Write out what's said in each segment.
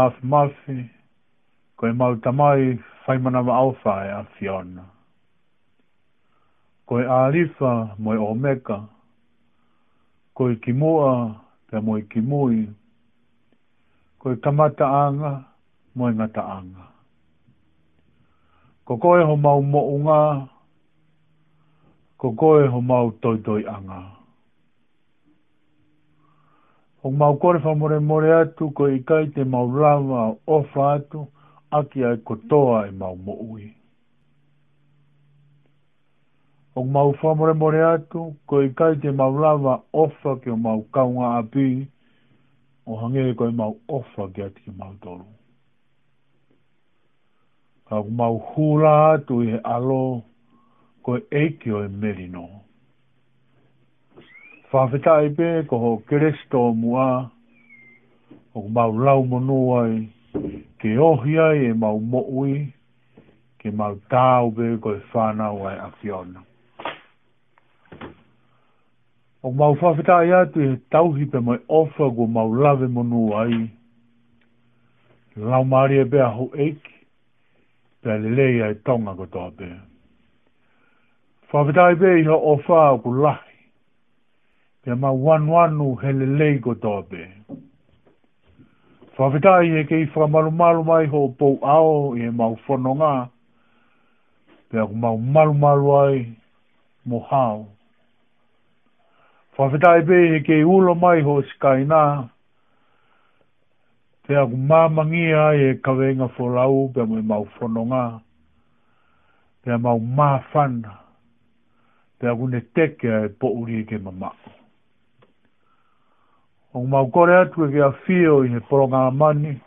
mafi mafi, koe mau tamai whaimana wa auwhae a Fiona. Koe alifa moe o meka, koe kimoa pe moe kimui, koe kamata anga moe ngata anga. Ko koe ho mau mo unga, ko koe ho mau toitoi anga. anga. O maukore whamoremorea atu ko i kai te maulawa o ofa atu aki ai kotoa e maumoui. O mau whamoremorea atu ko i kai te maulawa ofa ki o mau kaunga api o hangere ko i e mau ofa ki ati ki mau toru. Ka mau hula atu i he alo ko e eiki o e merino. whawhetai pē ko ho keresto mua, o mau lau monoai, ke ohi ai e mau mo'ui, ke mau tāu pē ko e whānau ai a fiona. O mau whawhetai atu e tauhi pe mai ofa ko mau lave monuai, lau maari e pē a ho eiki, pē lelei ai tonga ko tō pē. Whawhetai pē iho ofa o ku lahi, pe ma wanu anu hele leigo tobe. Whawhetai e kei whamaru maru mai ho pou ao e mau whono ngā, pe aku mau maru maru ai mo hao. Whawhetai pe e kei ulo mai ho skai nā, pe aku mamangi ai e kawenga wholau pe mo e mau whono ngā, pe mau mafana, pe ku ne teke e pouri e ke mamako o mau kore atu e kia fio i ni poronga mani,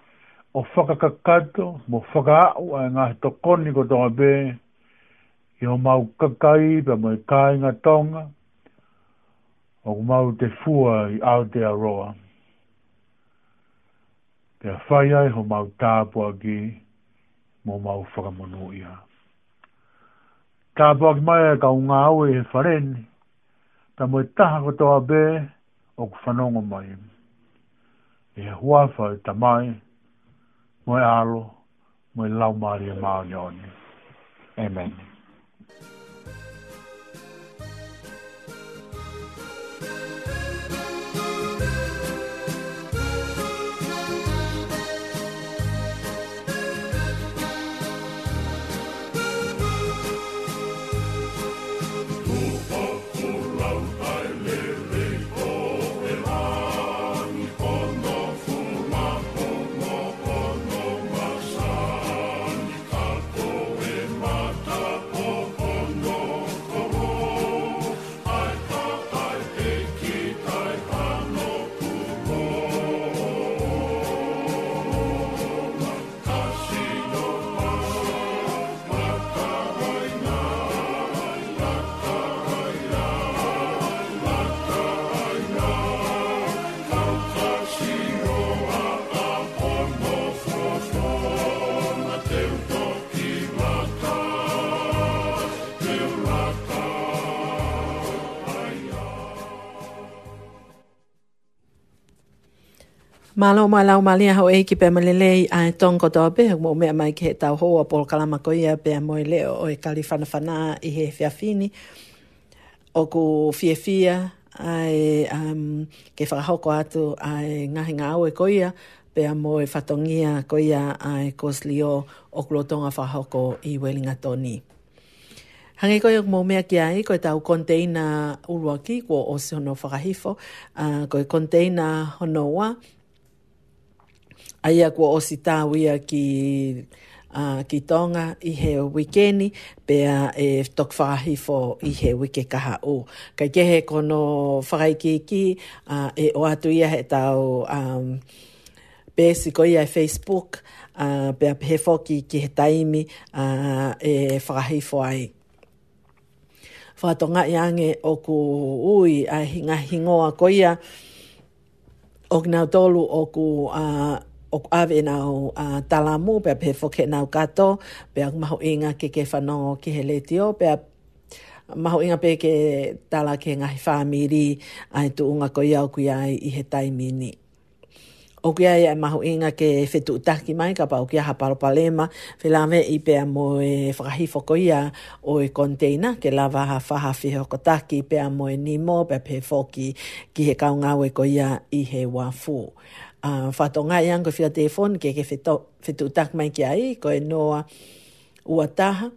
o whakakakato, mo whakaau a ngā he tokoni ko tonga bē, i o mau kakai pa mo i kāinga tonga, o mau te fua i Aotearoa. Te a whai ai ho mau tāpua ki, mo mau whakamonu ia. Tāpua ki mai e ka unga au e he wharen, ta mo i taha ko tonga bē, o ku whanonga mai. E hua whau tamai, moe alo, moe lau maari e Malo mai lau mali aho e ki pēma lelei a e tonko tō pē, mō mea mai ke he tau hoa pol kalama ko ia e pēa moe leo o e kali whanawhanā i he whiawhini. O ko whiawhia a e ke whakahoko atu a e ngahinga au e ko ia, pēa moe whatongia ko ia a e kos lio o klotonga whahoko i welinga toni. Hangi koe mō mea ki ai, koe tau konteina uruaki, kua o se hono whakahifo, uh, koe konteina hono konteina hono aia kua osi tāwia ki Uh, ki tonga i he wikeni, pea e tokwhahi fo i he wike kaha o. Kai kehe kono whakai ki ki, uh, e o atu ia he tau um, basic ia Facebook, uh, pea he foki ki he taimi uh, e whakai fo ai. Whatonga i ange o ku ui a hinga hingoa ko ia, o tolu o ku uh, o ave na o uh, talamu pe pe foke na o kato pe a maho inga ke ke fano ki he letio pe maho inga pe ke tala ke ngahi whamiri ai tu unga ko iau kui ai i he taimini. O kia ia e maho inga ke whetu utaki mai ka pa o kia haparo palema whelame i pe amo e whakahi foko ia o e konteina ke lava ha whaha whiho ko taki pea mo e nimo pea pe foki ki he kaunga we ko ia i he wafu a fato nga yang fi telefon ke ke fetu fetu tak mai ki ai ko e noa ua taha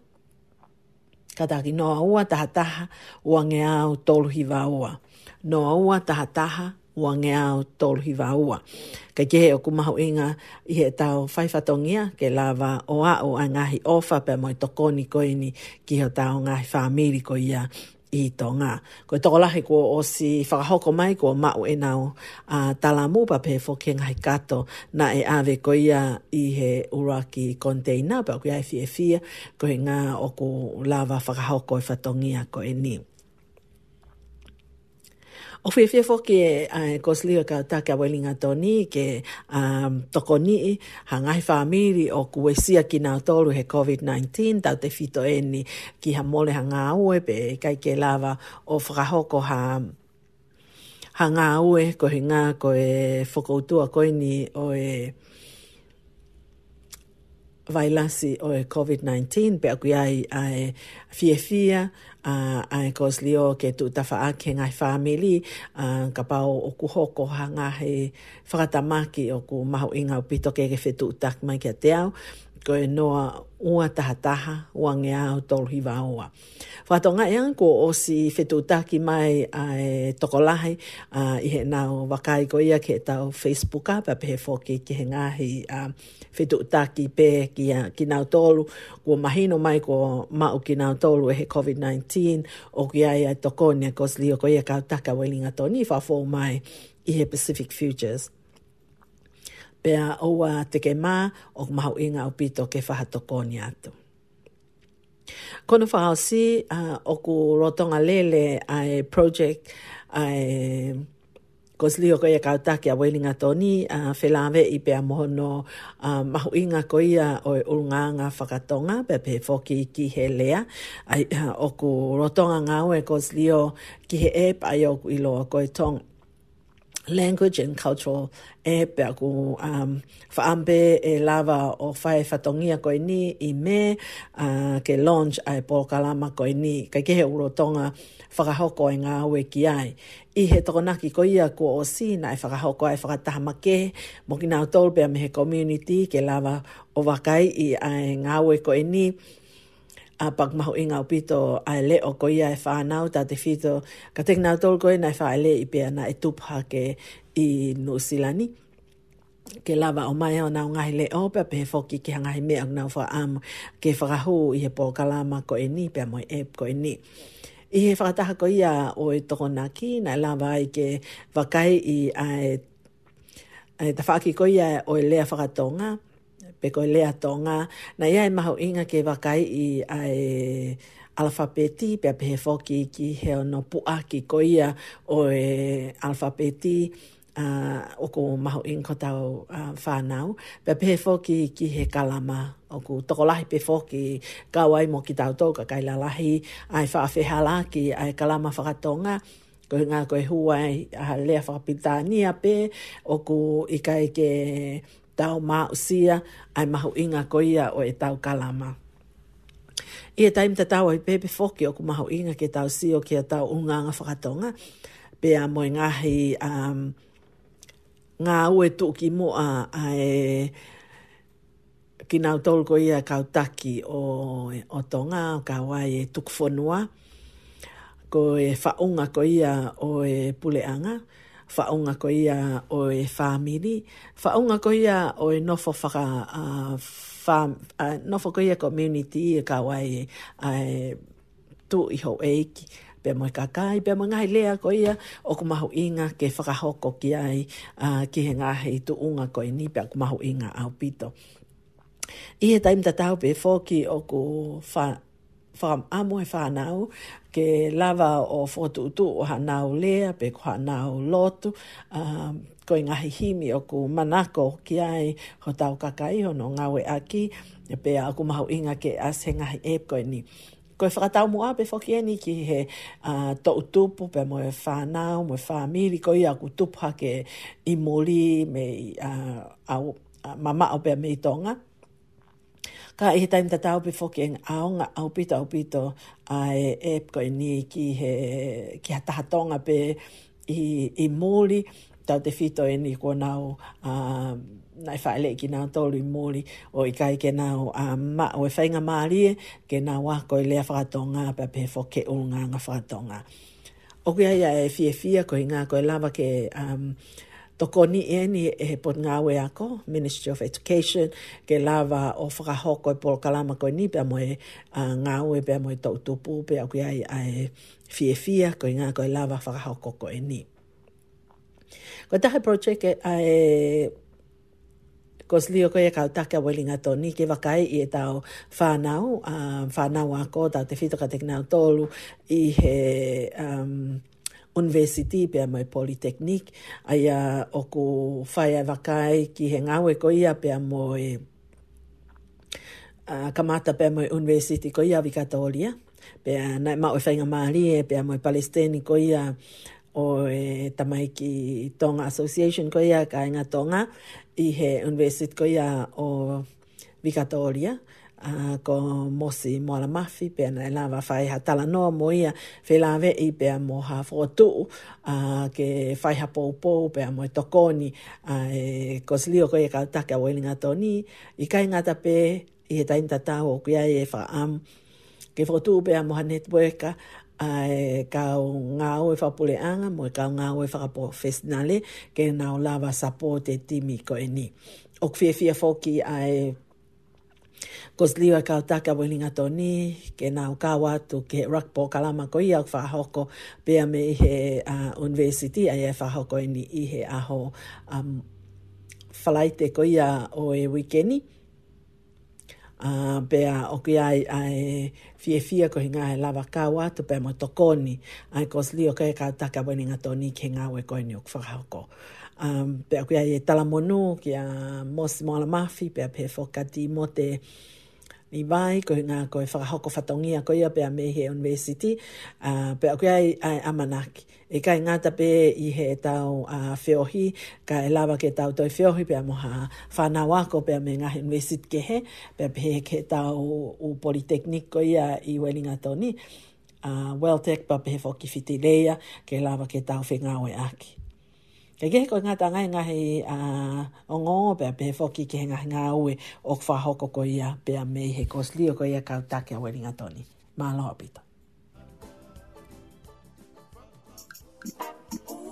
kata ki noa ua taha taha ua nge au tolu hi ua noa ua taha taha ua nge au tolu hi ua ka ke he oku mahu inga i he tau fai fatongia ke lava o a o a ngahi ofa pe mo i tokoni ko ini ki he tau ngahi whamiri ko ia i tō Ko e tōko lahi ko o si whakahoko mai ko mau e nau a tala mō pa pēwho hai ngai kato na e awe ko ia i he uraki konteina pa ko ia e fia fia ko he ngā o ko lava whakahoko e whatongia ko e niu. O fe fe foke a uh, kosli o ka taka welinga toni ke a um, toko ni i hangai whamiri o kuesia ki nga tolu he COVID-19 tau te fito eni ki ha mole hanga aue pe kai ke lava o whakahoko ha hanga aue ko hinga ko e whakoutua ko eni o e vai lasi o e COVID-19 pe aku ai a e fie fia a a e kos lio ke tu ta fa ake ngai family a ka pau o ku hoko hanga he whakata maki o ku mahu inga o pito ke ke fetu mai ke te au ko e noa ua taha taha ua nge tolu hiva ua. Whatonga e anko o si whetutaki mai a e tokolahi a uh, ihe nao wakai ko ia ke tau Facebooka pa pehe fōke ki he ngahi a uh, whetutaki pe ki, nao tolu kua mahino mai ko mau ki nao tolu e he COVID-19 o ki ai a tokonia ko sli o ko ia kautaka wailinga toni wha fō mai i he Pacific Futures pea oua te ke mā o mahu inga o pito ke whahatoko ni atu. Kono whahau si, uh, oku rotonga lele ai project ai Ko o liho ko ia kautaki a weninga tōni, whelawe i pia mohono a uh, mahu inga ko ia o i ulunganga whakatonga, pia pe whoki ki he lea, ai uh, oku rotonga ngā ue o ki he ep, ai o oku i loa ko tonga language and cultural e pe aku um fa ambe e lava o fae fatongia ko ni i me uh, ke launch ai po kalama ko ni ka ke uro tonga fa ga e nga we ki ai i he tona ki ko ia ko o si na e fa ga hoko ai fa ma ke mo ki na tol pe me community ke lava o vakai i ai nga we ko ni a pak maho inga upito a le o ko ia e whanau ta te fito ka tek nga tol koe na e wha le i pe ana e tupha ke i Nusilani. Ke lava o mai ona nau ngahi le o pe pe foki ki hangahi mea o nau am ke whakahu i he pokalama ko e ni pe mo moi e ko e ni. I he whakataha ko ia o e toko na ki na lava i ke vakai i a e ta whaaki ko ia o e lea whakatonga. ngā pe koe lea tonga. Na ia e maho inga ke wakai i ai alfabeti pe pe foki ki he no pua ki koia o e alfabeti a uh, o ko maho in ko tau uh, fa pe pe foki ki he kalama o ko to lahi pe foki ka mo ki tau to ka kai lahi ai fa fe hala ki ai kalama fa tonga ko nga ko hua ai a le pitania pe o ko ikai ke tau mā usia ai mahu inga koia o e tau kalama. I e taim ta tau ai pepe foki o ku mahu inga ke tau si o kia tau unganga whakatonga. Pea mo i e ngahi um, ngā ue tūki mua ai e, ki nau tolko ia kau taki o, o tonga o kawai e tukufonua ko e whaunga ko ia o e puleanga. Ia whaunga ko ia o e whamiri, whaunga ko ia o e nofo whaka uh, uh, nofo ko ia community i e ka wai uh, tu i ho eiki pe mo ka kai pe mo ngai lea ko ia o ku mahu inga ke whakahoko ki ai a uh, ki he ngā hei tu unga ko i ni pe ku mahu inga au pito i he taim ta tau pe fōki o ku wha, wha amo e whanau ke lava o fotu utu o hanau lea, pe ko hanau lotu, um, ko i ngahi o ku manako ki ai ho tau kakai no ngawe aki, e pe a ku mahu inga ke as he ngahi e koe ni. Ko e whakatau mua pe whoki eni ki he uh, to utupu pe mo e whanau, mo e whamiri, ko i a ku tupu hake i mori me uh, au, uh, mama o pe me i tonga ka e taim ta tau before ke aonga au pito au pito ai e ko e ni ki he ki ta tonga pe i i moli ta te fito e ni ko nau a nai fa le ki na tolu moli o i kai ke nau a ma o e fainga mali ke na wa ko le fa tonga pe pe fo ke unga nga fa tonga o ke ia e fie fie ko inga ko lava ke um, toko ni e ni e he pot ngawe ako, Ministry of Education, ke lava o whakahoko e polo kalama koe ni, pia moe uh, ngawe, pia moe tautupu, pia koe ai ae fie fia, koe ngā koe lava whakahoko koe ni. Koe tahe project e ae Ko slio ko e kau taka welinga toni ke wakai i e tau whanau, uh, whanau ako, tau te whitoka te knau tolu i he um, university pe mai polytechnic ai a o ko fai vakai ki he ngawe ko ia pe mo e a kamata pe mo university ko ia vikata olia pe na ma o fainga mari e, pe mo palestini ko ia o e tamaiki tonga association ko ia ka inga tonga i he university ko ia o vikata olia uh, ko mosi mo la mafi pe na la va fai ha tala no mo ia fe la ve i pe mo ha fo a uh, ke fai ha pou pou pe mo to koni a uh, e koslio ko e ka ta ka welinga toni i ka inga ta pe i ta inta o ku e fa am ke fo tu pe mo ha network a uh, e ka nga o fa pole an mo ka nga o e fa po festinale ke na o lava sapote timiko e ni o kwe fia foki a uh, Ko sliwa kau taka wili ngato ni, ke nao kau atu ke rakpo kalama ko ia whahoko, pia me i he university, a ia whahoko ini e i he aho um, whalaite ko ia o e wikeni. Uh, pia o kia ai, ai fie fie ko hinga e lava kau atu, pia mo tokoni, ai ko sliwa kau e taka wili ngato ni, ke ngawe ko ini e o whahoko um, pe e kia e tala monu ki a mos moala mafi pe pe fokati mo te i vai ko nga ko e whakahoko whatongia ko ia pe a mehe university uh, a kia e a, a e kai ngata pe i he tau a uh, feohi ka e ke tau toi feohi pe a moha whanau ako pe a me ngahe university ke he pe pe ke tau u politeknik ko ia i welinga toni uh, well tech pa pe fokifiti leia ke lava ke tau whengau e aki Ka kehe koe ngāta ngai ngā hei o ngō pēa pēhe whoki kehe ngai ngā ue o whahoko ko ia pēa mei he kosli o ko ia kautake a weringa toni. Mā loa pita. Thank you.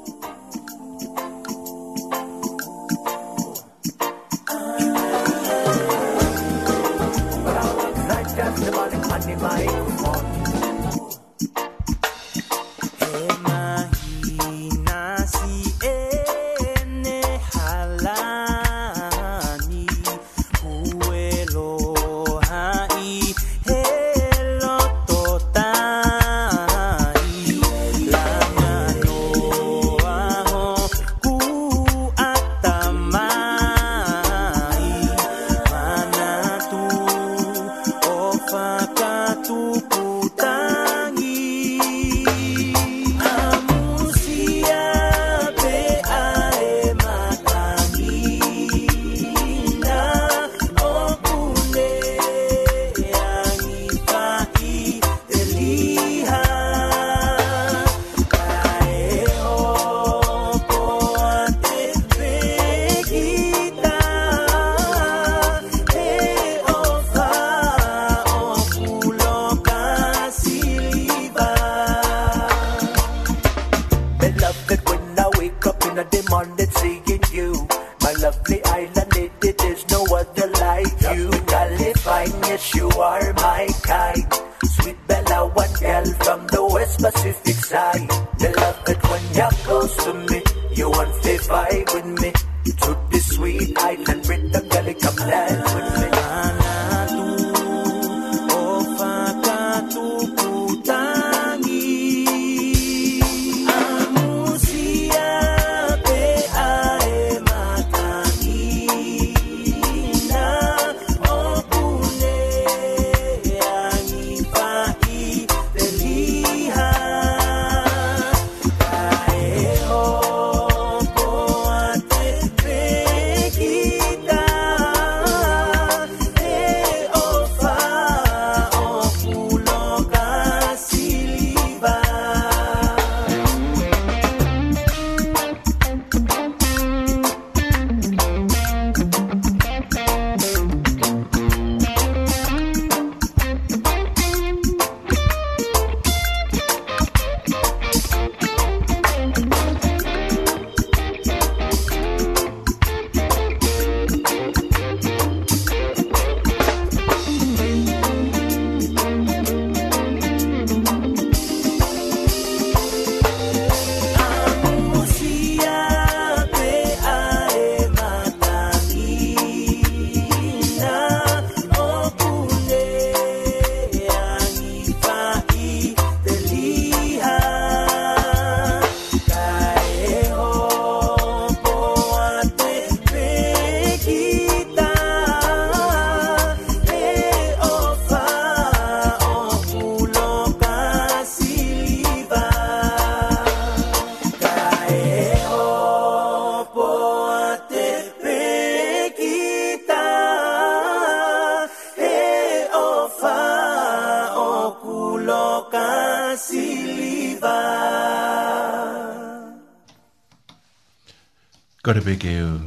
parepeke u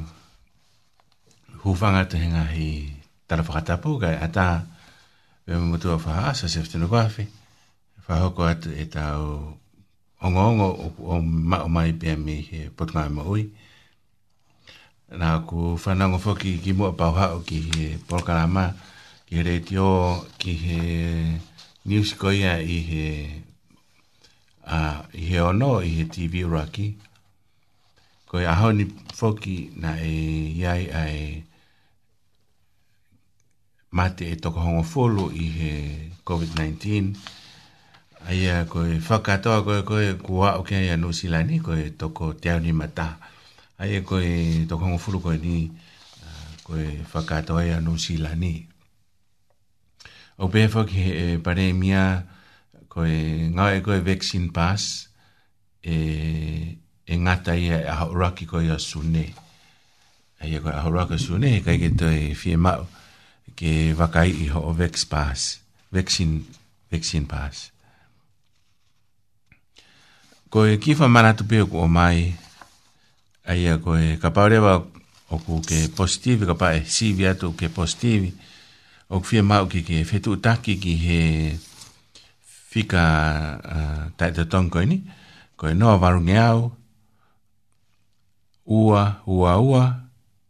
hufanga te henga hi tala whakatapu kai ata e mutua whaha sa sefetino kwawhi whahoko atu e tau ongo ongo o mao mai pia mi he potungai ma ui nā ku whanango whoki ki mua pau hao ki he polkarama ki he reitio ki he news koia i he uh, i he ono i he TV raki koe aho ni foki na e iai ai mate e toko hongo folo i he COVID-19 ai a koe whakatoa koe koe kua o kia ia nusila ni koe toko te ni mata ai a koe toko hongo folo koe ni uh, koe whakatoa ia nusila ni o pehe foki he e pare mia koe ngau e koe vaccine pass e eh, e ngata ia e aha uraki ko ia sune. E ia koe aha uraki sune, e kai ke toi fie mau, ke wakai i ho o vex pass, vexin, vexin pass. Ko e kifa manatu pio ku o mai, e ia koe ka paurewa o ku ke positivi, ka pae sivi atu ke positivi, o ku fie mau ki ke fetu utaki ki he fika uh, taitatonko ini, koe noa varungi au, ua ua ua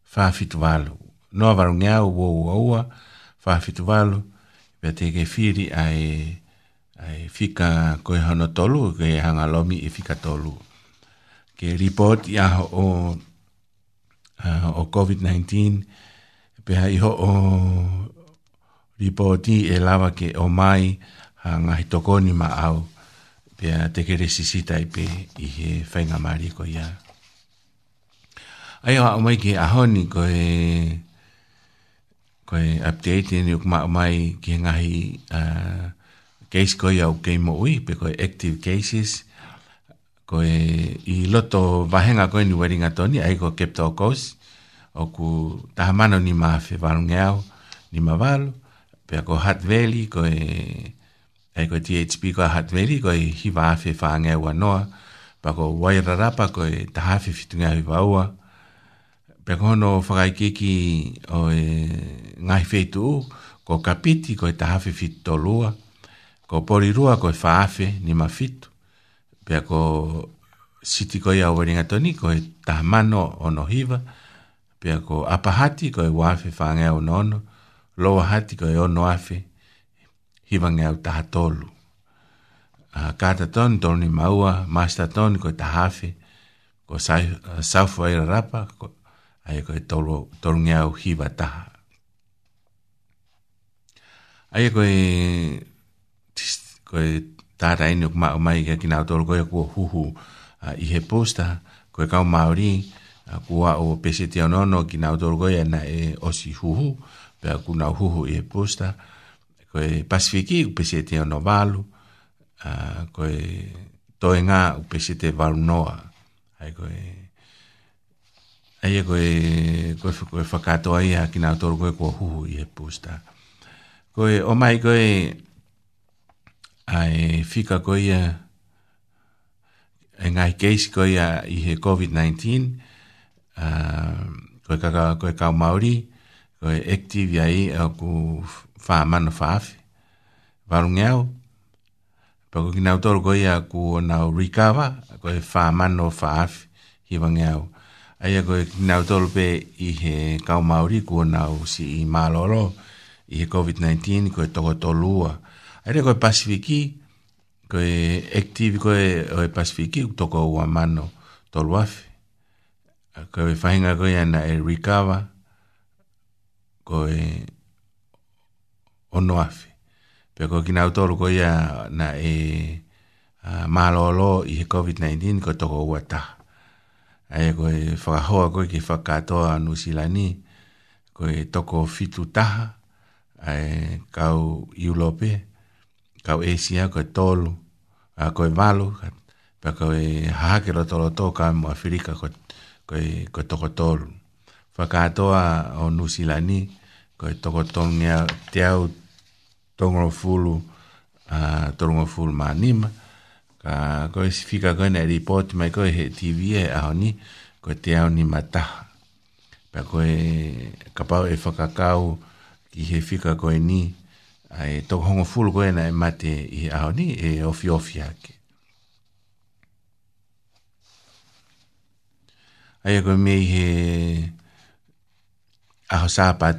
fafitu walu. Noa varu ngeau ua ua ua fafitu walu. Pea teke firi ai, ai fika koe hono tolu, koe hanga lomi e fika tolu. Ke report ia o, uh, o COVID-19, pea iho o report e lava ke o mai ha ngahi tokoni ma au. Pea teke resisita i pe i he whainga mariko iaa ai o au mai ki a honi ko e ko e update ni o ma mai ki ngahi a case ko ia o game oi pe ko active cases ko e i loto vahenga ko ni wedding atoni ai ko kept o kos o ku tahamano ni ma fe valungeau ni ma valo pe ko hat veli ko e ai ko THP ko hat veli ko e hi va fe fa ngeu anoa pa ko wairarapa ko e tahafi fitunga hi vaua ua pekono whakai kiki o e ngai whetu ko kapiti ko e tahawhi fitu tō lua, ko porirua ko e whaafe ni ma fitu, pia ko siti ko ia uweringa toni ko e tahamano o no hiva, pia ko apahati ko e wafe whangea o nono, loa hati ko e ono afe hiva ngea o tahatolu. Uh, kata ton, toni maua, master ton ko e tahawhi, ko sa, uh, saufu rapa, ko ai ko tolo tolnge au hiba ta ai ko e ko e ta rai no ma mai ke kinau tolo ko ku hu hu i he posta ko ka maori ku a o pese ti ono no kinau tolo ko na e o si hu hu pe ku na hu hu i he posta ko e pasifiki ku pese ti ono valu ko e toenga ku pese te valu noa ai ko e ai e koe koe koe whakato ai a kina toro koe kua huhu i he pūsta. Koe o mai koe ai fika koe ia e ngai keisi koe ia i he COVID-19 uh, koe kaka koe kau Māori koe active ia i au ku wha mana whaafi warung eau pako kina toro koe ia ku nau recover koe wha mana whaafi hiwang eau. Koe ai a e koe nau tolupe i he kau Māori kua nau si i Mālolo i he COVID-19 koe toko tolua. Ai re koe Pasifiki, koe active koe o e Pasifiki u toko ua mano toluafi. Koe whahinga koe ana e Rikawa, koe onoafi. Pea koe kina utolu koe ia na e uh, Mālolo i he COVID-19 koe toko ua taha ae koe whakahoa koe ki whakatoa anu silani, koe toko fitu taha, ae kau iulope, kau esia, koe tolu, a koe valu, pa koe hakelo tolo tō ka mua whirika koe, koe, koe toko tolu. Whakatoa o nusilani, koe toko tongia te au tongro fulu, a uh, tongro fulu manima, ma a ah, ko si fika ko na report mai ko he tv e a ni ko te a ni mata pa ko e kapau e fa ki he fika ko ni ai to hongo full ko na mate i a ni e ofi ofi e e a ai ko me he a sa a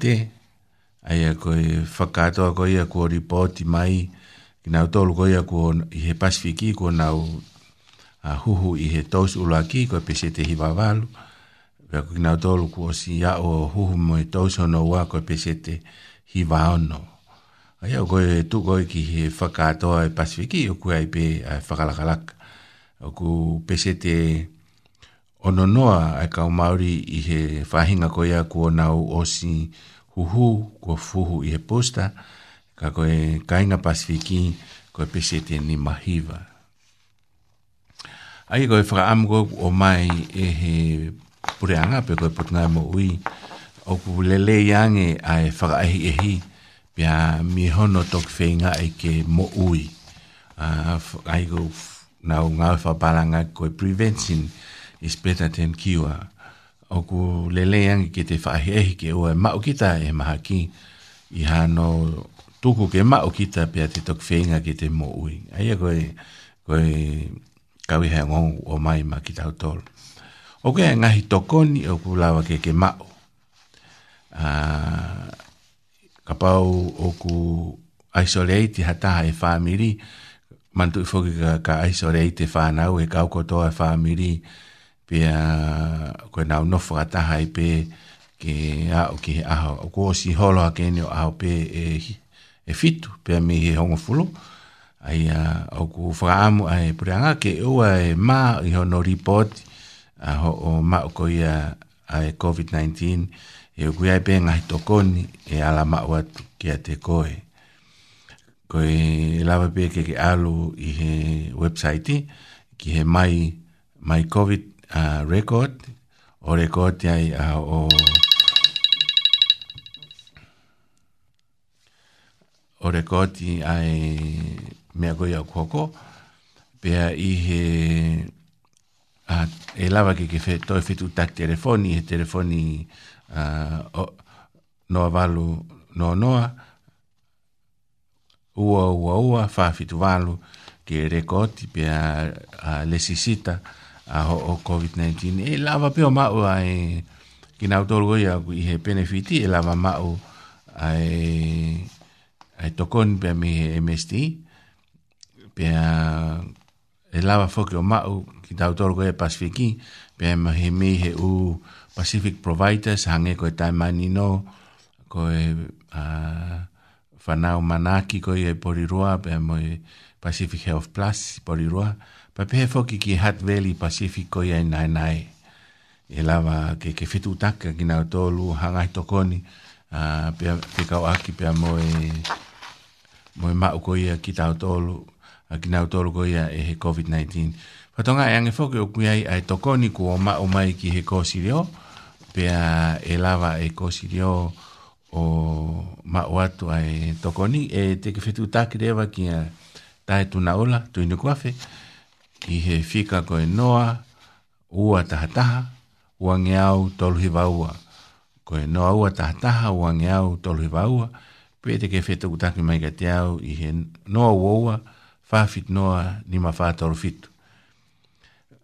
ai ko e fa kato ko e ko report mai ai ki nau tolu ko ia kua i he pasifiki kua nau uh, huhu i he tos ula ki kua pese te hiwa walu kua ki nau tolu kua si ia o huhu mo i tos ono ua kua pese te hiwa ono a iau koe tu koe ki he whakatoa e i pasifiki o kua i pe uh, whakalakalaka o ku pese te ono noa ai kau Māori i he whahinga koe ia kua nau osi huhu kua fuhu i he posta kua ka koe kainga pasifiki koe pese te ni mahiwa. Ai koe whakaamu koe o mai e he pureanga pe koe putungai mo ui o ku lele iange ai whakaahi e hi pia mi hono tok whenga e ke mo ui. ai koe nau ngau whapalanga koe prevention is better than cure. O ku lele iange ke te whaahi e ke ua mao kita e maha ki i hano tuku ke ma o kita pia te tok whenga ki te mo ui. Aia koe, koe kawi hea o mai ma ki tau tolu. O koe ngahi tokoni o kulawa ke ke ma o. Uh, ka pau o ku isolate ha taha e whamiri, mantu i foki ka, ka isolate e whanau e kau kotoa e whamiri, pia koe nau nofo ka taha e pe ke a o ki he aho. O kua si holo a kenio aho pe e Eh, e fitu pe mi he hongo fulo ai a o ku framu ai pranga ke o e ma i ho no report a ho o ma ko ia a e covid 19 e o ai ben ai tokoni e ala ma wa ke te koe ko e lava pe ke ke alu i he website ki he mai my covid record o record ai a o o rekoti ai mea goi au koko, pia i he a, e lava ke ke to e fetu tak telefoni, he telefoni a, o, noa valu noa noa, ua ua ua faa fitu valu ke rekoti pia a, lesisita a ho o COVID-19. E lava pia o mau ai kina utorgoi au i he benefiti, e lava mau ai ai tokon pe mi MST pe e lava foki o mau ki tau toro koe Pasifiki pe ma he mi he u Pacific Providers hange koe tai mani no koe uh, whanau manaki koe e porirua pe mo e Pacific Health Plus porirua pa pe foki ki Hat Valley Pacific koe e nai nai e lava ke ke fitu taka ki nau tolu hangai tokoni uh, pe, pe kau aki pe mo e moi ma ko ia ki tau tolu a ki nau tolu ko ia e he covid 19 fatonga e ange foki o ai ai tokoni ku o ma o mai ki he kosi rio pe a e lava e kosi o ma o atu ai tokoni e te ke fetu tak reva ki a tae tu na ola tu inu kuafe ki he fika ko e noa ua taha taha ua nge tolu hiva ua ko e noa ua taha taha ua nge tolu hiva ua pe te ke whetoku taki mai ka te au i he noa uoua, whawhit noa ni ma whātoro fitu.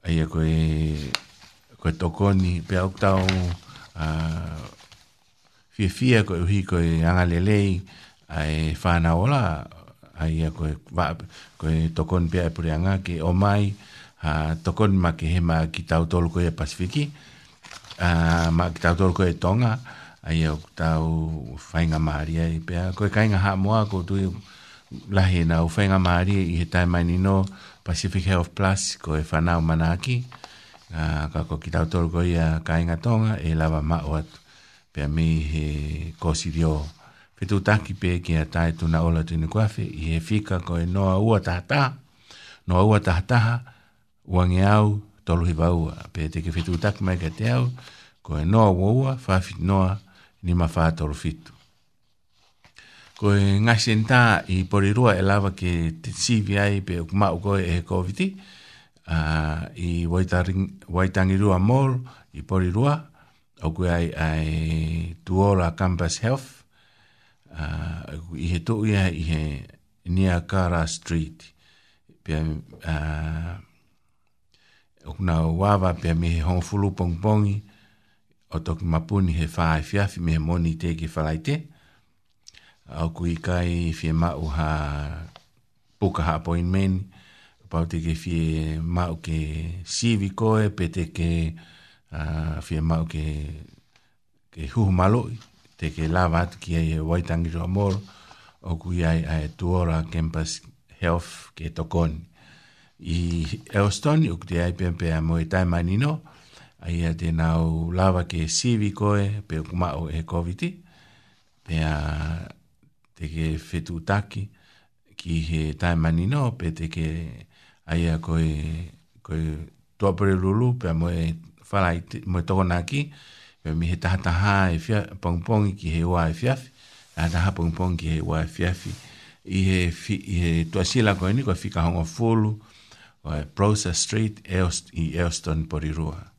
Ai a koe, koe tokoni pe au tau uh, fia fia koe uhi koe angalelei ai whāna ola ai a koe, wa, koe tokoni pe aipuri e anga ke o mai uh, tokoni ma ke he ma ki tau tolu koe Pasifiki a ma ki tau tolu koe Tonga Pasifiki ai o tau whainga maharia i pia. Koe kainga haa moa ko tui lahi na u whainga maharia i he tai mai nino Pacific Health Plus ko e whanau mana aki. Uh, ka ko ki tau toru koe kainga tonga e lava mao atu. Pia mi he kosi rio. Whetu taki pe ki a tai na ola tuni kuawhi i he fika ko e noa ua tahataha. Noa ua tahataha uangi au toluhi vaua. Pia te ke whetu taki mai ka te au ko e noa ua ua whawhi noa ua ni mafātoro fitu. Ko e ngasi nta i porirua e lava ke te ai pe o kumau koe e he COVID uh, i Waitangirua Mall i porirua o koe ai, ai tuola Campus Health uh, i he tuu ia i he Niakara Street pe uh, o kuna wawa pe mi he hongfulu pongpongi pongi o toki mapuni he whae fiafi me he moni te ke whalai te. Au kui kai fie mau ha puka ha appointment, pau te ke fie mau ke sivi koe, pe te ke uh, fie mau ke, ke huhu malo, te ke lava atu ki ai e waitangi roa moro, o kui ai a e tuora campus health ke tokoni. I Elston, uk te ai pia pia mo e tai mani noa, ai a te nau lava ke sivi koe pe kumao e koviti pe a te ke fetu taki ki he tai manino pe te ke ai a koe koe tuapere lulu pe a moe whalai moe tokona ki pe mi he taha taha e fia pongpongi ki he ua e fiafi a taha pongpongi ki he ua e fiafi i he, fi, i he tuasila koe ni koe fika hongo fulu o process street eos, i Elston Porirua. Mm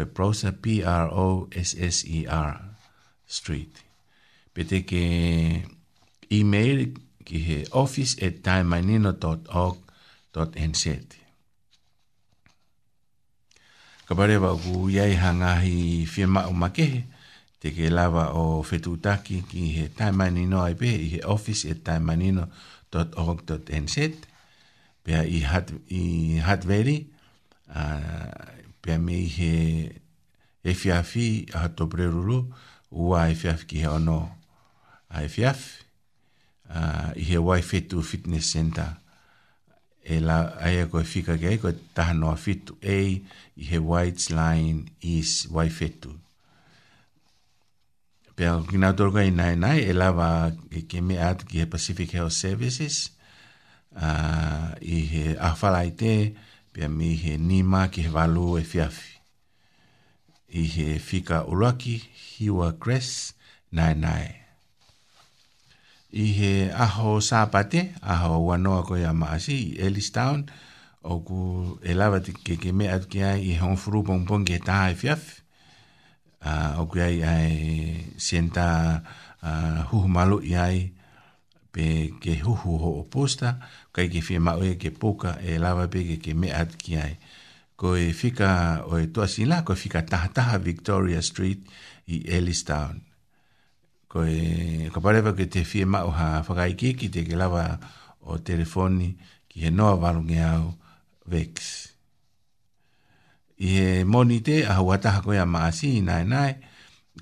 pe prosa p r o s s e r street pe te ke email ki he office at timeinino.org.nz ka pare wa ku yai hangahi firma o makehe te ke lava o fetutaki ki he timeinino ai pe i he office at timeinino.org.nz pe i hat i hat veri uh, pia me he e fiafi a hato prerulu ua e fiafi ki he ono a e fiafi uh, i he wai fitu fitness center e la ai e koe fika ki ai koe taha noa fitu e i he white line is wai fitu pia ki nga turga i nai nai e lava ke, ke me atu ki he Pacific Health Services uh, i he awhala i te i he awhala i te pia mi he nima ki he walu e fiafi. I he fika uluaki hiwa kres nai nai. I he aho sāpate, aho wanoa koe a maasi, Elistown, o ku e lava te ke ke mea atu ki ai i hong furu pong pong ki he taha e fiafi. Uh, o ku ai ai senta uh, huhumalu i ai, pe ke huhu ho o posta, kai ke fie mao e ke poka e lava pe ke ke mea at ki ai. Ko e fika o e toa sin la, ko e fika tahataha Victoria Street i Ellistown. Ko e kapareva ke te fie mao ha whakai ki ki te ke lava o telefoni ki he noa warunge au Vex. I he moni te ahuataha koe a maasi i nai nai,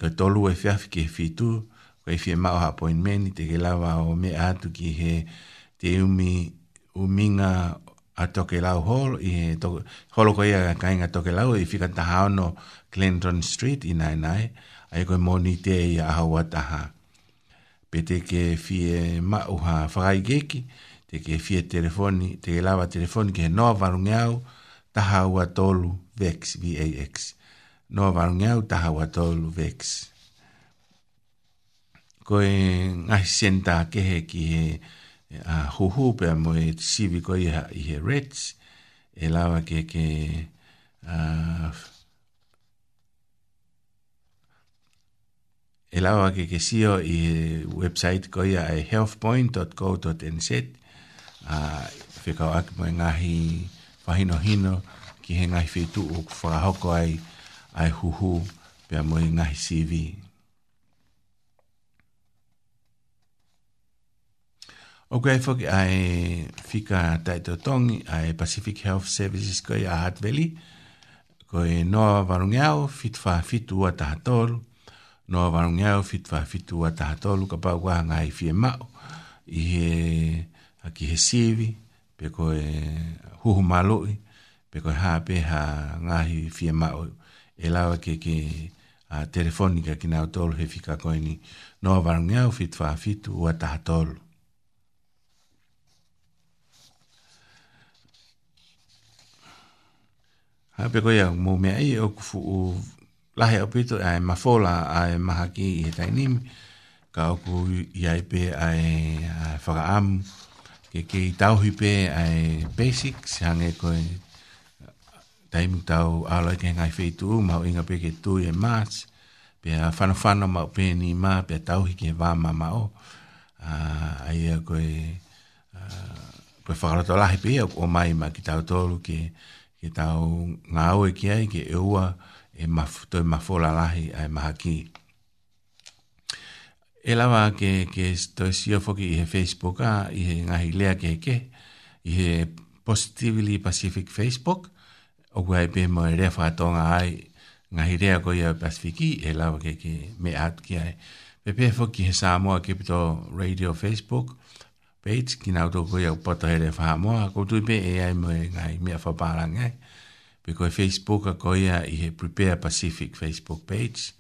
ko tolu e fiafi ke fitu, ko Pai e fie mao hapo in meni, te ke lawa o me atu ki he te umi uminga a toke lau holo, i he toke, holo ko ia kainga toke lau, i fika taha ono Clinton Street i nai nai, a i koe moni te i aha wataha. Pe te ke fie mao ha whakai geki, te ke fie telefoni, te ke lawa telefoni ke he noa varunga au, taha ua tolu vex, V-A-X. Noa varunga au, taha ua tolu vex, vex ko e ngai senta ke he ki he a huhu pe a mo e sivi ko i he reds e lawa ke ke a e lawa ke ke sio i he website ko iha e healthpoint.co.nz a whekau ake mo e ngahi whahino hino ki he ngahi whetu o whahoko ai ai huhu pe a mo e ngahi sivi sivi O kai foki ai fika taito tongi ai Pacific Health Services koi a Hat Valley. Koi noa varungiao fitwa fitu wa tahatolu. Noa varungiao fitwa fitu wa tahatolu ka pau kua ngai fie mao. I he aki he sivi pe koi huhu maloi pe koi haa pe haa ngai fie mao. E lawa ke ke a telefonika ki nao tolu he fika koi ni. Noa varungiao fitwa fitu wa tahatolu. Ha pe ko ya mo me ai o ku fu la he opito ai ma fo la ai ma ha ki i tai ni ka o ku ya i pe ai fa ga am ke ke i tau hi pe ai basic si hang e ko e tai mi tau a la ke ngai fe tu ma o inga pe ke tu e mas pe a fa no fa no ma pe ni ma pe tau hi ke va ma ma o ai e ko e Pe whakarato lahi pe, o mai ma ki tau tōru ki ke tau ngā au e kiai ke e ua e maf, toi mafola lahi a e maha ki. E lawa ke, ke toi sio foki i he Facebooka, i he ngahi lea ke ke, i he Positively Pacific Facebook, o kua e pē mo e rea whātonga ai ngahi rea ko i a Pacifici, e lawa ke ke me at ki ai. Pepe foki he Samoa ke pito Radio Facebook, peit ki nau tō koe au pata hele wha moa, ko tui me e ai moe ngai mea wha pārang ai. Pe koe Facebook a koe a i he Prepare Pacific Facebook page,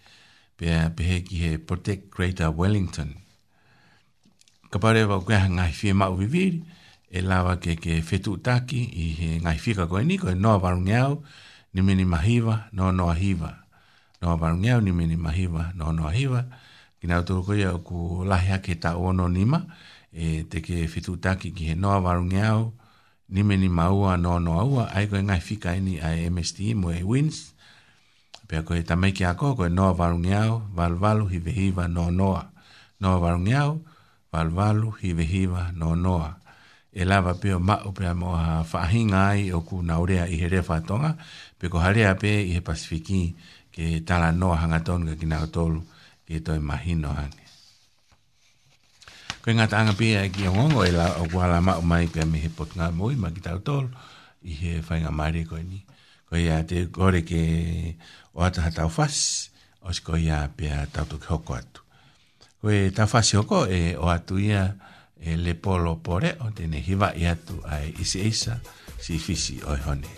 pe a pehe ki he Protect Greater Wellington. Ka pare wau kwea ngai fie mau viviri, e lawa ke ke whetu taki i he ngai fika koe ni, koe noa warungi au, ni mini mahiwa, noa noa hiwa. Noa warungi au, ni mini mahiwa, noa noa hiwa. Ki nau tō koe a ku lahi ake ta ono nima, ni mahiwa, e te ke fitu taki ki he noa warungi au, nime ni maua no no aua, ai koe ngai fika ini a MST mo e wins, pia koe tamaiki a koe, koe noa warungi au, valu valu hi vehiva no noa. Noa warungi au, valu valu hi vehiva no noa. E lava pia mao pia mo a whahinga ai o ku naurea i he rewha tonga, pia ko harea pe i he pasifiki ke tala noa hangatonga ki nao tolu, ke toi mahino hangi pe nga tanga pe e ki ngongo e la o kuala ma o mai pe me he pot nga moi ma ki tau tol i he whai nga maare koe ni. Koe ia te kore ke o ata ha tau fas o si koe ia pe a tau tuk hoko atu. Koe tau fas hoko e o atu ia e le polo pore o tene hiva i atu ai isi eisa si fisi oi e honea.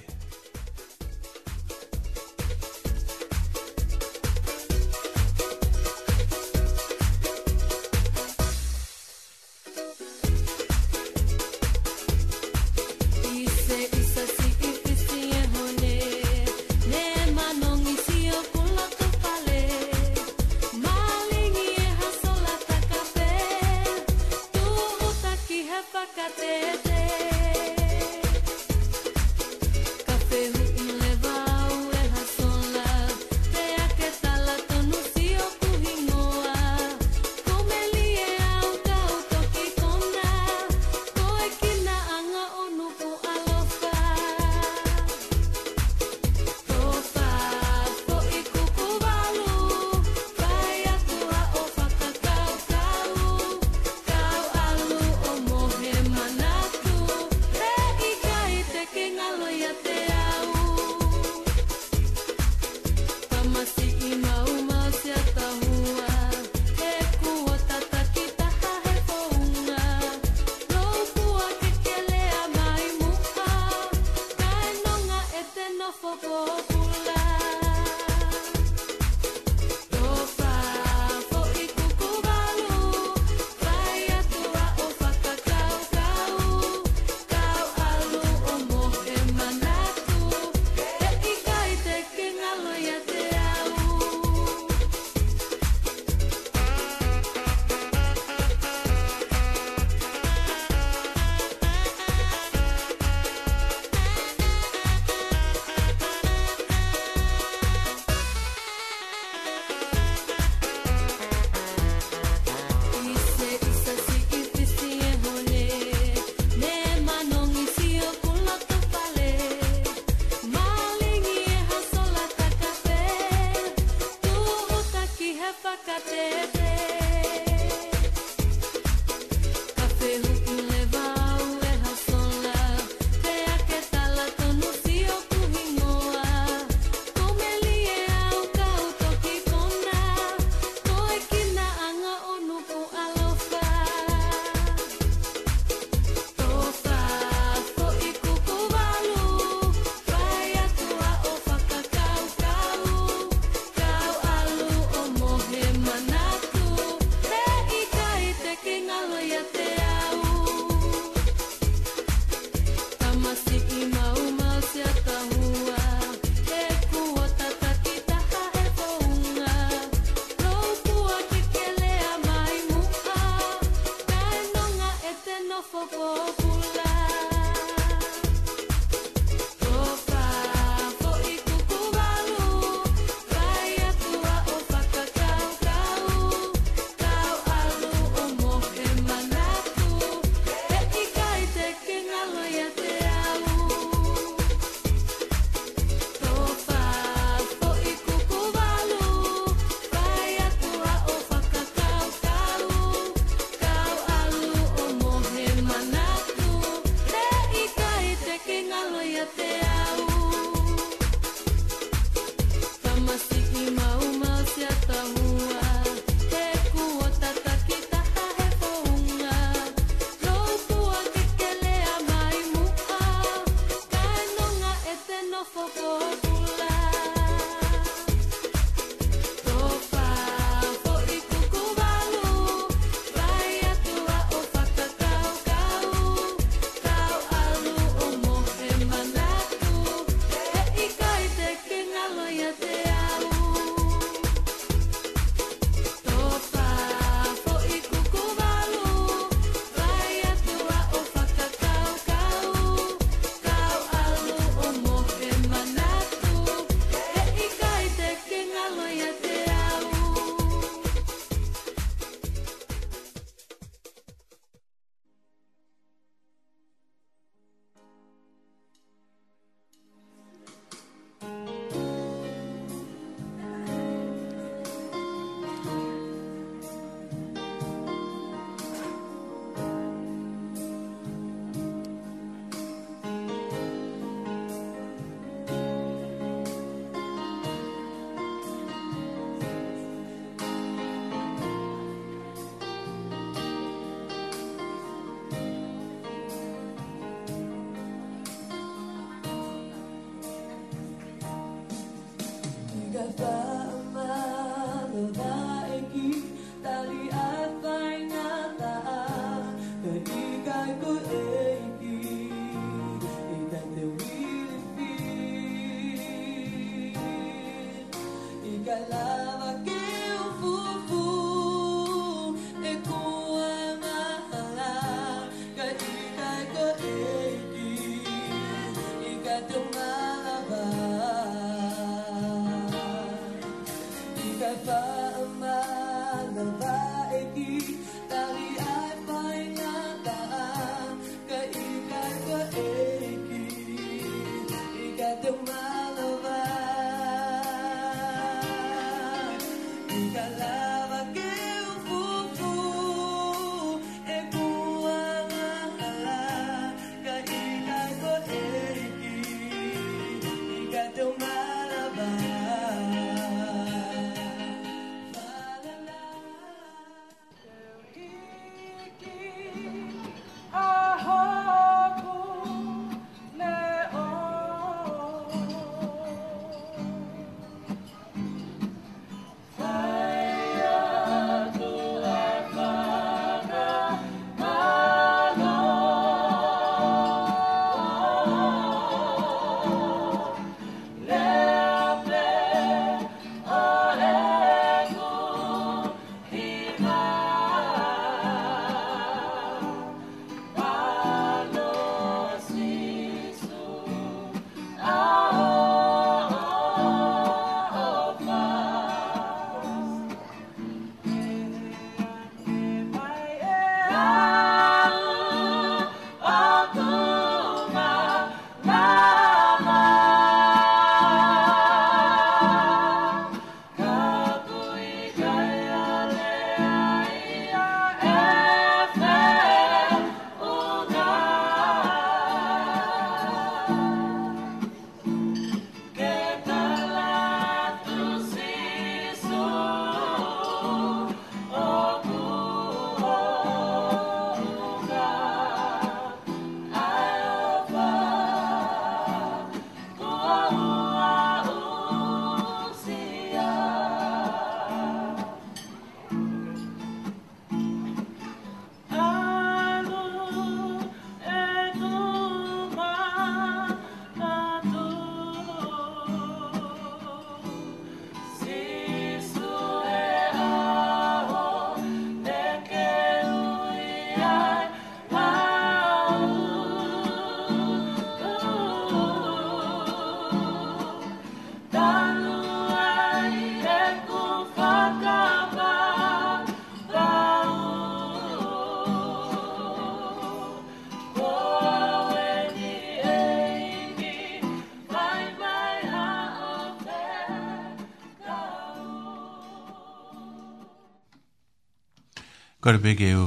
Ko te peke u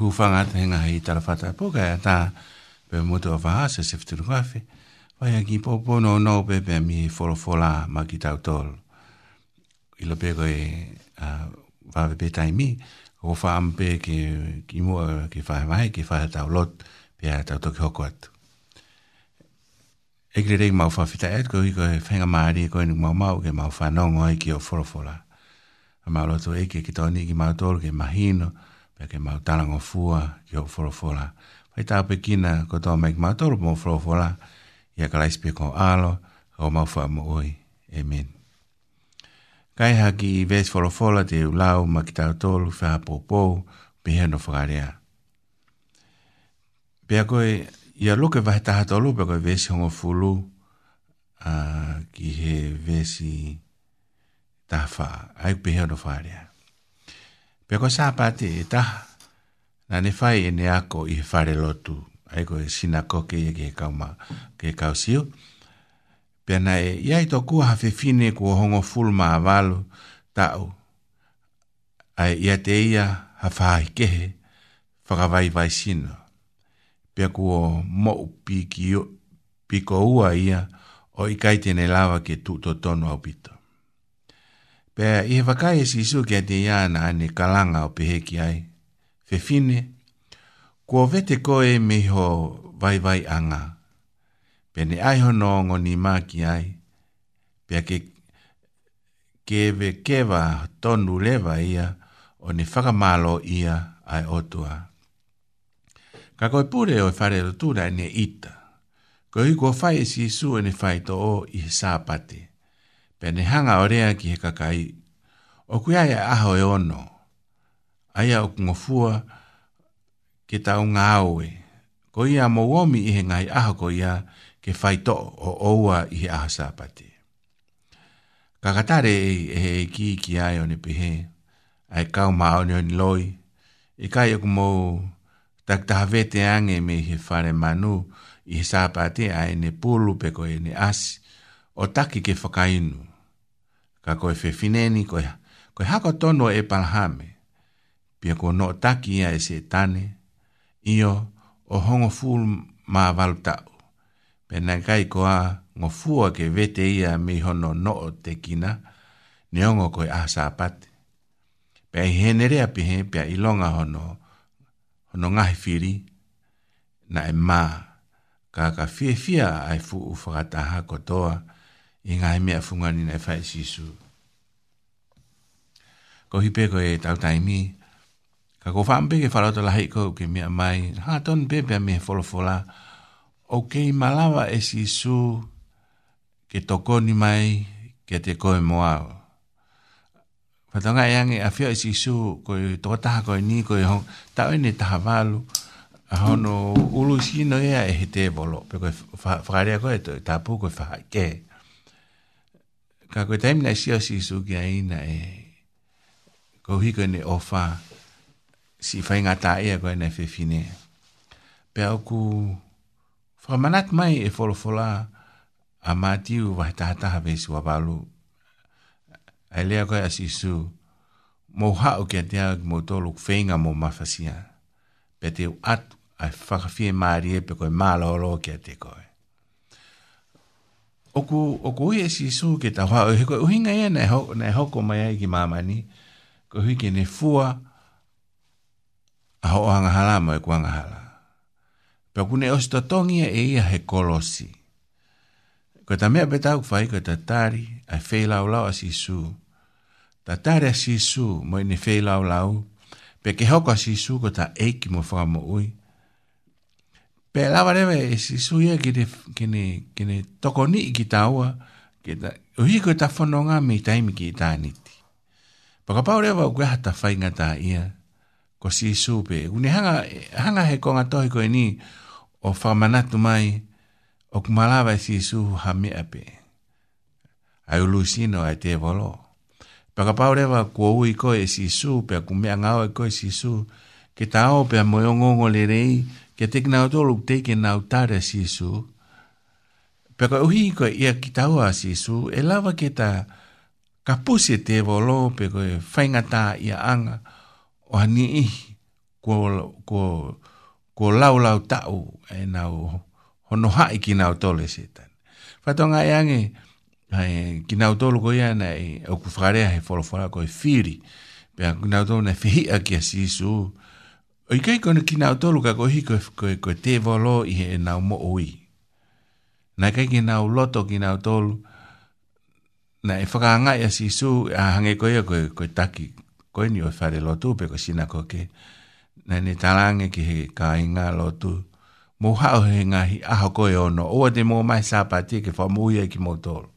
hufanga te henga hei tala whata poka e ta pe mutu a waha se se fitu nukawhi. Pai a ki popo no no pe pe mi wholo wholo ma ki tau tol. I lo peko e wawe pe tai mi, ko wha am pe ke ki mua ki whahe mai, ki whahe tau lot pe a tau toki hoko atu. Ekri rei mau whawhita e, ko hiko e whenga maari e koe ni mau mau ke mau whanongo e ki o wholo wholo. maloto e ke to ni ki to ke hino pe ke fo fo la ho ta pe ki na ko tō me ma to mō la ya ka spe ko alo, ko fo mo oi. Amen. Kai ha ki ves la te ulau ma ki tau tolu whahapopou, peheno whakarea. Pea koe, ia luke ta lu pe ko ves vesi hongo lu a ki he vesi ta fa ai pe hero fa ria pe ko sa pa ti e ta na ne fa i e ne ako i fa re lo tu ai e, ko si na ko ke ye ke ka ma ke ka si u pe na e ia i to ku ha fe fine ku hongo ful ma valu ta u ai ia te ia ha fa i ke he fa ga vai vai si no pe ku mo pi ki piko ua ia o i kaitene lava ke tu to tono au pito pe i he wakai e sisu kia te iana ane kalanga o pehe ki ai. Fe fine, kua vete koe me ho vai vai anga. Pene ai ho noongo ni mā ki ai. Pe ke keve keva tonu lewa ia o ne whakamalo ia ai otua. Ka koe pure o whare rotura ne ita. Ko hui kua whai e sisu ane whai to o i sāpate pene hanga orea ki he kakai, o kuia e aho e ono, aia o kungofua ke tau ngā aue, ko ia mo uomi i he ngai aho ko ia ke whaito o oua i he aho sāpate. Kakatare e e he ki ki ai o ne ai kau mā o ne loi, i e kai kumou mō taktaha vete ange me he whare manu i he sāpate ai e ne pulu pe ko e ne asi, o taki ke whakainu ka koe fe fineni, koe, koe hako tono e palhame, pia ko no taki ia e se tane, io o hongo ful ma valutau, pena kai koa ngofua ke vete ia mi hono no o te kina, ne ongo koe asa apate. Pia i henerea pihe, pia ilonga hono, hono ngahi firi, na e maa, ka ka fie fia ai fu u whakataha kotoa, toa, i ngā he mea funga ni nei whae sisu. Ko hipe ko e tau taimi, ka ko whaampe ke wharata lahi ko ke mea mai, ha ton pepe a mea wholofola, o ke i malawa e sisu ke toko ni mai ke te koe moa. Whatonga e ange a whio e sisu ko i tō taha ko i ni ko i hong, tau e ne taha walu, a hono ulu sino ea e he te bolo, pe ko i whakarea ko e tō i tāpū ko i whakai kei ka koe taimi nai sio si su ki aina e kou hiko ni ofa si fai ngā tā ea koe nai whewhine. Pea oku whamanat mai e wholofola a mātiu wahi tahataha vesi wabalu. Ai lea koe a si su mō hau kia tea ki mō tōlu whenga mō mawhasia. Pea te atu ai whakawhie mārie pe koe mālo roo kia te koe oku oku e si su ke ta ha he ko hinga ye na ho na ho ko mai ki mama ni ko hi ke ne fua a ho hanga hala mo e ko hanga hala pe ku ne os to tongi e, e ia he kolosi ko ta me beta u fai ko ta tari a fe la la si su ta tari si su mo ne fe la la pe ke ho ko si su ko ta e ki mo fa mo ui Pela la vale me si suya que de que ne que ne toco ni quitaua que da o hijo está fonon a mi time que está ni ti porque pa ore va que hasta fainga ta ia Ko si supe un hanga hanga he con atoico ni o famana mai o malava si su ha mi ape a lucino a te volo porque pa ore ku co u ko e si supe a cumianga o ko e si su que ta o pe a moyongongo lerei ke te kina o tolu te ke nau tāra si su, peka uhi ko ia ki taua si su, e lava ke ta ka puse te volo pe ko e whaingata ia anga o hani ihi ko, ko, ko lau lau tau e nau hono e hai ki nau tole se tani. Whatonga e ange, ai, ki nau tolu ko ia nei, au kufarea he wholofora ko e whiri, pe a kina utou na whihia ki a sisu, si O i kei kona kina tolu ka kohi koe koe koe te volo i he e nau mo oi. Na kei ki nau loto ki nau tolu, na e whakaanga i asi su, a hange koe a koe koe taki, koe ni o whare lotu pe koe sina koe ke, na ne talange ki he ka inga lotu, mo hao he ngahi aho koe ono, oa te mo mai sāpati e ke wha muia ki mo tolu.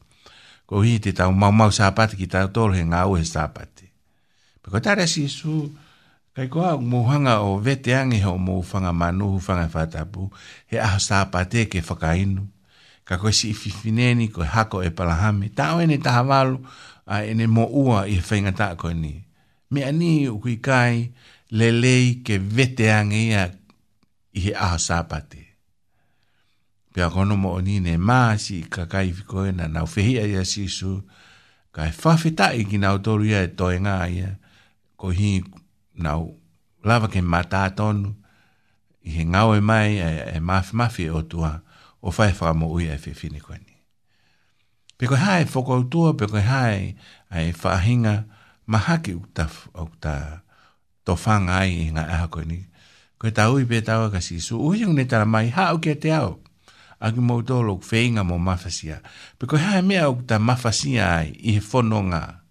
Koe hi te tau mau mau sāpati ki tau tolu he ngā ue sāpati. Pe koe tare asi su, Kai koa muhanga o vete angi ho muhanga manuhu whanga whatapu, he aho sāpate ke whakainu. Ka koe si ififineni koe hako e palahame, tau ene taha walu, a ene mo ua i whainga tāko ni. Me ani u kui kai lelei ke vete angi ia i he aho sāpate. Pia kono mo oni ne māsi i kakai whikoe na nau whehia ia sisu, kai whawhetai ki nau toru ia e toenga ia, ko hii nau lava ke mata tonu i he ngau e mai e, e mafi mafi e o tua o fai fa mo ui e fi fini koe ni. Peko hae whoko au tua, peko hae ai whahinga mahaki uta, uta tofanga ai i ngā aha koe ni. Koe tā ui pē tāua ka si su ui ngu netara mai ha kia te au. Aki mo tō lo kwhenga mō mafasia. Peko hae mea uta mafasia ai i he whononga ngā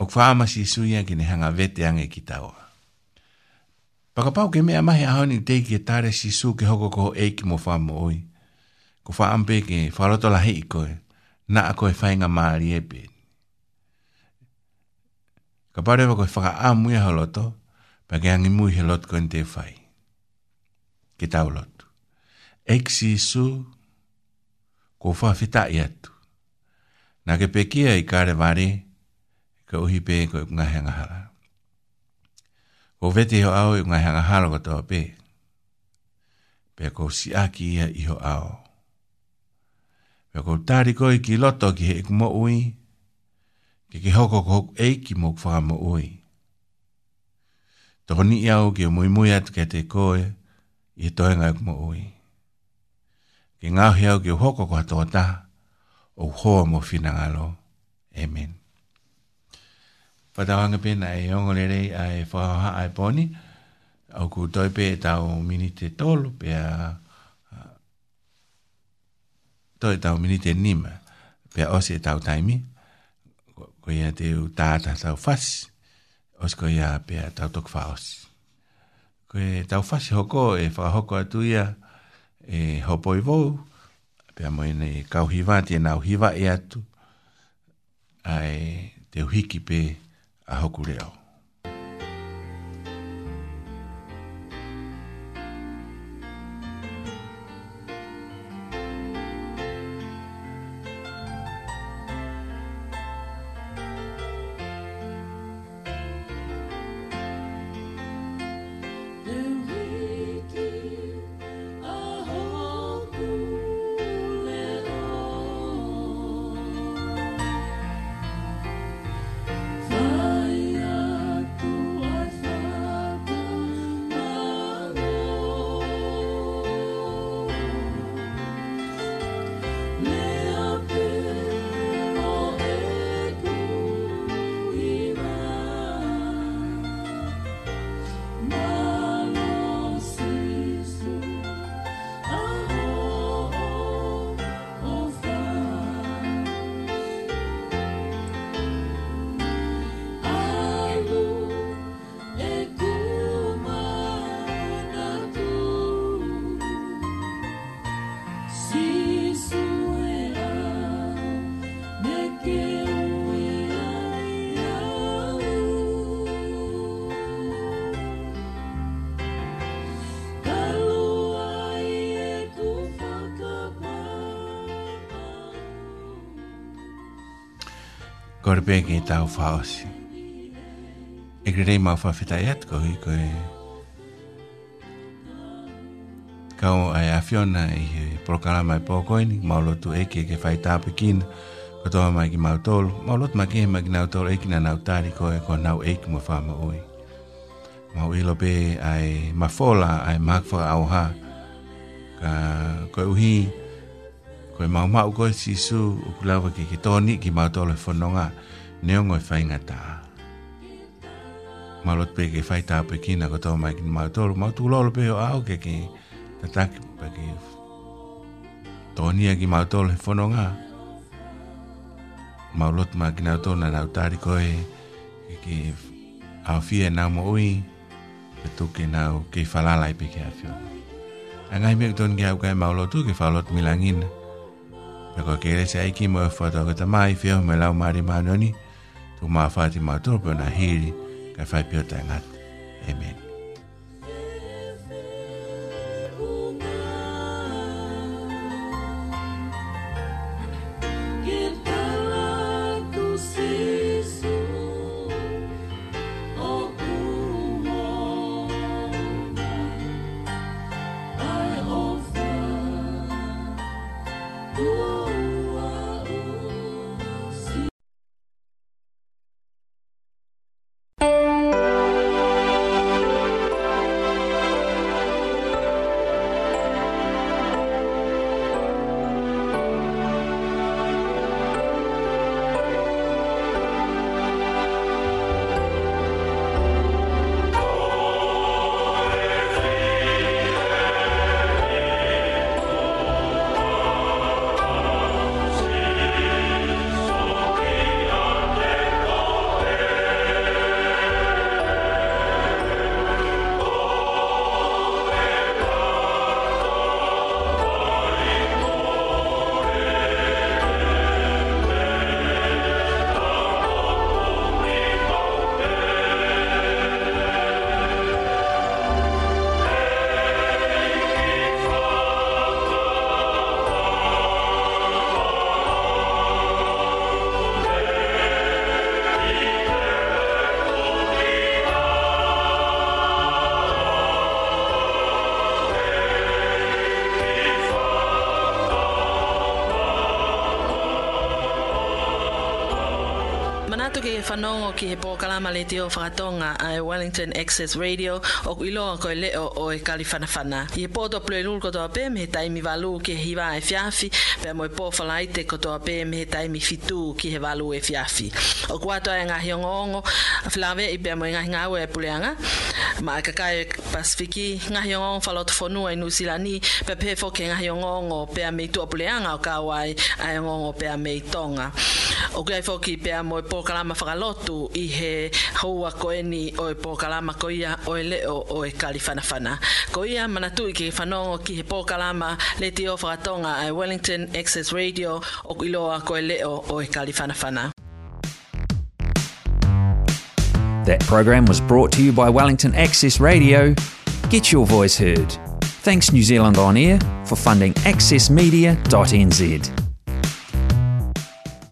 o kwa ama si suya ki ne hanga vete ange ki taua. Paka pau ke mea mahi ahoni tei ki e tare si su ki hoko ko e ki mo whamu oi. Ko wha ampe ke wharoto la hei koe, na a koe whainga maari e pe. Ka parewa koe whaka a mui ha loto, pa ke angi mui he loto koe te whai. Ke tau loto. Eik si su, ko wha whita i atu. Na ke pekia i kare varee, ka uhi pē ko i ngā hea ngahara. Ko vete ho au i ngā hea ngahara ko tō pē. Pē ko si aki ia i ho au. Pē ko tāri koi ki loto ki he ikumo ui. Ke ki hoko ko hoko e ki mok whakamo ui. Toko ni iau ki o mui mui atu kia te koe i he toenga ikumo ui. Ke ngāhi au ki o hoko ko hatoa ta o hoa mo whinangalo. Amen whatawanga pēna e ongo lere a e whaha a e poni, au ku toi pē tau mini te tolu pē a toi tau mini te nima pē osi e tau taimi, ko ia te u tāta tau whasi, osi ko ia pē a tau toku wha osi. Ko e tau whasi hoko e hoko atu ia e hopo i vou, pē a moina e kauhiwa, tēnau hiwa e atu, ai te uhiki pe 还喝不了。ko re pēki i tau whaosi. E kere rei mau whawhetai atu ko hui koe. Kau ai a Fiona i he prokara mai pōkoini, mau lotu eke ke whai tāpu kina, ko toha mai ki mau tolu, mau lotu mai kehe mai ki nau tolu eki na nau tāri koe ko nau eki mua whāma ui. Mau ilo pē ai mafola ai makwha au ha, ka koe uhii, koe mau mau koe si su o kulawa ki ki toni ki mau tolo fononga neo ngoi fai e ngata. Malot pe ke fai tau pe kina ko tau mai ki mau tolo mau tulolo pe o au ke ki tataki pa ki toni a ki mau tolo fononga. Malot ma ki nau tona nau tari koe ki ki au fie nau mo ui pe tuke nau ki falalai pe ki afiona. Angai mek ton ki au kai maulotu ki falot milangina. Pe ko kere se aiki mo e fwata kata mai fio me lau mari manoni. Tu ma fati ma turpe na hiri ka fai pio tai ngat. Amen. Amen. tātou ki e whanongo ki he pōkalama le te o whakatonga a Wellington Access Radio o ku iloa koe leo o e kaliwhanawhana. I he pōto plue lulu kotoa pē me he taimi walu ki he hiwa e fiafi pe mo e pōwhalaite kotoa pē me he taimi fitu ki he walu e fiafi. O kuatoa e ngahi ongo whilawe i pe mo e ngahi ngāua e puleanga ma e kakai e Pasifiki ngahi ongo whaloto whanua i Nusilani pe pe fo ke ngahi ongo pe a meitua puleanga o kawai a e ongo pe a meitonga. O mo koeni leo o e manatu ki he o Wellington Access Radio o iloa ko leo o e That program was brought to you by Wellington Access Radio. Get your voice heard. Thanks New Zealand On Air for funding accessmedia.nz.